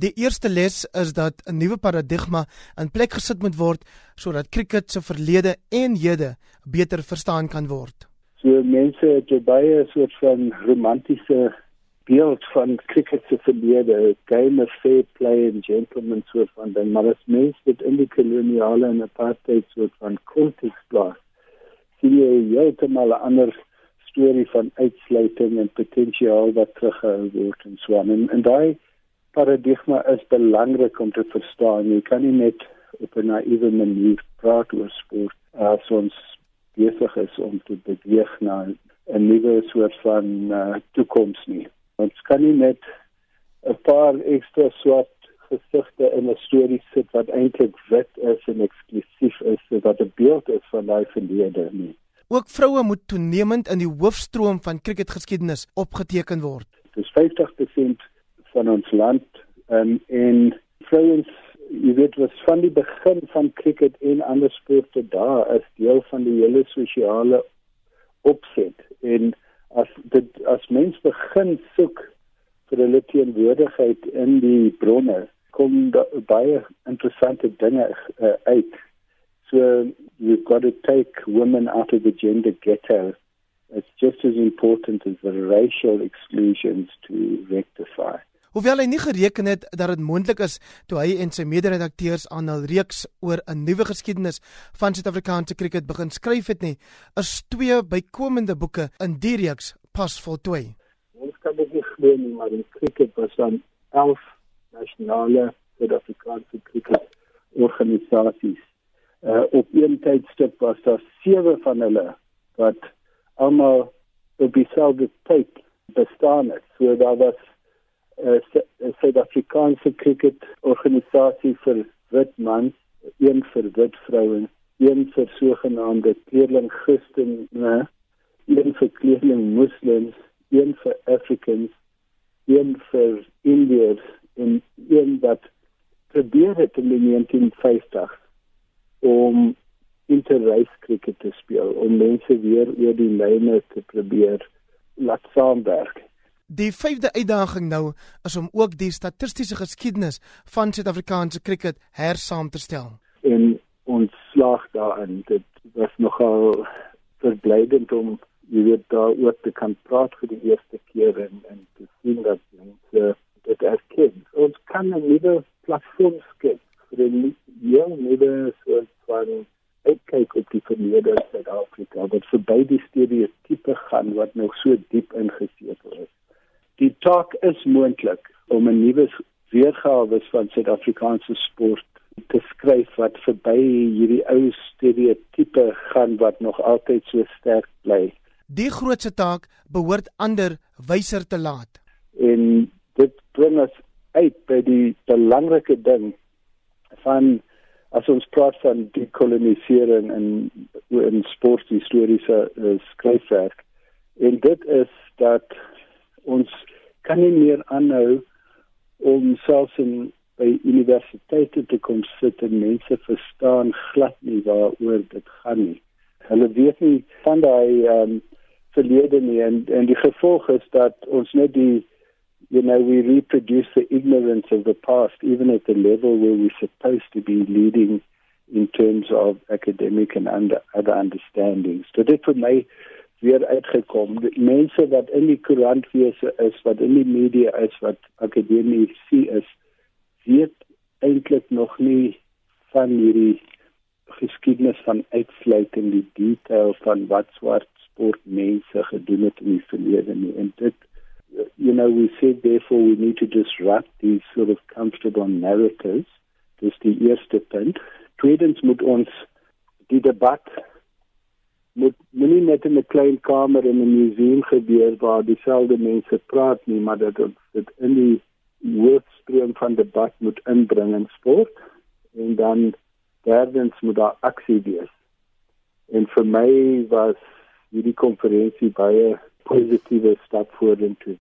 Die eerste les is dat 'n nuwe paradigma in plek gesit moet word sodat cricket se verlede en hede beter verstaan kan word. So mense het baie soort van romantiese beeld van cricket se verlede, game of fair play and gentlemen soort van ding, maar as mens dit in die koloniale en apartheid soort van konteks plaas, sien jy heeltemal 'n ander storie van uitsluiting en potensiaal wat teruggehou word en so aan. En, en daai paradigma is belangrik om te verstaan. Jy kan nie net op 'n naïewe manier praat oor sport as ons besig is om te beweeg na 'n nuwe soort van uh, toekoms nie. Ons kan nie net 'n paar ekstra swart gesigte in 'n storie sit wat eintlik wit is en eksklusief is wat 'n beeld is van daai verlede nie. Ook vroue moet toenemend in die hoofstroom van cricketgeskiedenis opgeteken word. Dit is 50% van ons land. Um, en vrouens jy weet was van die begin van cricket en ander sporte daar as deel van die hele sosiale opset. En as dit as mens begin soek vir hulle teenwoordigheid in die bronne kom baie interessante dinge uh, uit. So you've got to take women out of the gender ghetto. It's just as important as the racial exclusions to rectify Hoewel hy nie gereken het dat dit moontlik is toe hy en sy mede-redakteurs aan 'n reeks oor 'n nuwe geskiedenis van Suid-Afrikaanse kriket begin skryf het nie, is twee bykomende boeke in die reeks pas voltooi. Ons kan dit nie glo nie, maar in kriket was dan 11 nasionale Suid-Afrikaanse kriket organisasies. Uh, op een tydstip was daar sewe van hulle wat almal op dieselfde tyd bestaan het. So daar was 'n uh, Suid-Afrikaanse cricket organisasie vir wit mans, een vir wit vrouens, een vir sogenaamde kleerling Christene, een vir kleerling moslems, een vir Africans, een vir Indiërs en een wat probeer het in die 1950 om interrace cricket te speel om mense weer oor die lyne te probeer laat saamwerk. Die vyfde uitdaging nou is om ook die statistiese geskiedenis van Suid-Afrikaanse cricket hersaam te stel. En ons slag daarin. Dit was nogal verblydend om jy weet daar oor te kan praat vir die eerste keer en en te sien dat mense dit erken. Ons kan 'n nuwe platform skep vir 'n jong nuwe soort van kyk op die verlede in Suid-Afrika wat verby die stereotipe gaan wat nog so diep die taak is moontlik om 'n nuwe weergawe van Suid-Afrikaanse sport te skryf wat verby hierdie ou stereotipe gaan wat nog altyd so sterk bly. Die grootste taak behoort ander wyser te laat. En dit bring ons uit by die belangrike ding van as ons praat van dekolonisering en in sporthistoriese uh, skryfwerk. En dit is dat ons kan nie meer aanhou om selfs in by universiteite te kom sit en mense verstaan glad nie waaroor dit gaan nie. Hulle weet nie van daai ehm um, verlede nie en en die gevolg is dat ons net die you know we reproduce the ignorance of the past even at the level where we're supposed to be leading in terms of academic and under, other understandings. So dit vir my weer uitgekom. Die mense wat in die koerantwese is, wat in die media is, wat akademici is, weet eintlik nog nie van hierdie geskiedenis van uitsluiting, die detail van wat swart sportmense gedoen het in die verlede nie. En dit you know we said therefore we need to disrupt these sort of comfortable narratives. Dis die eerste punt. Tweedens moet ons die debat moet moenie net in 'n klein kamer in 'n museum gebeur waar dieselfde mense praat nie, maar dat dit in die hoofstroom van debat moet inbring in sport en dan derdens moet daar aksie wees. En vir my was hierdie konferensie baie positiewe stap vorentoe.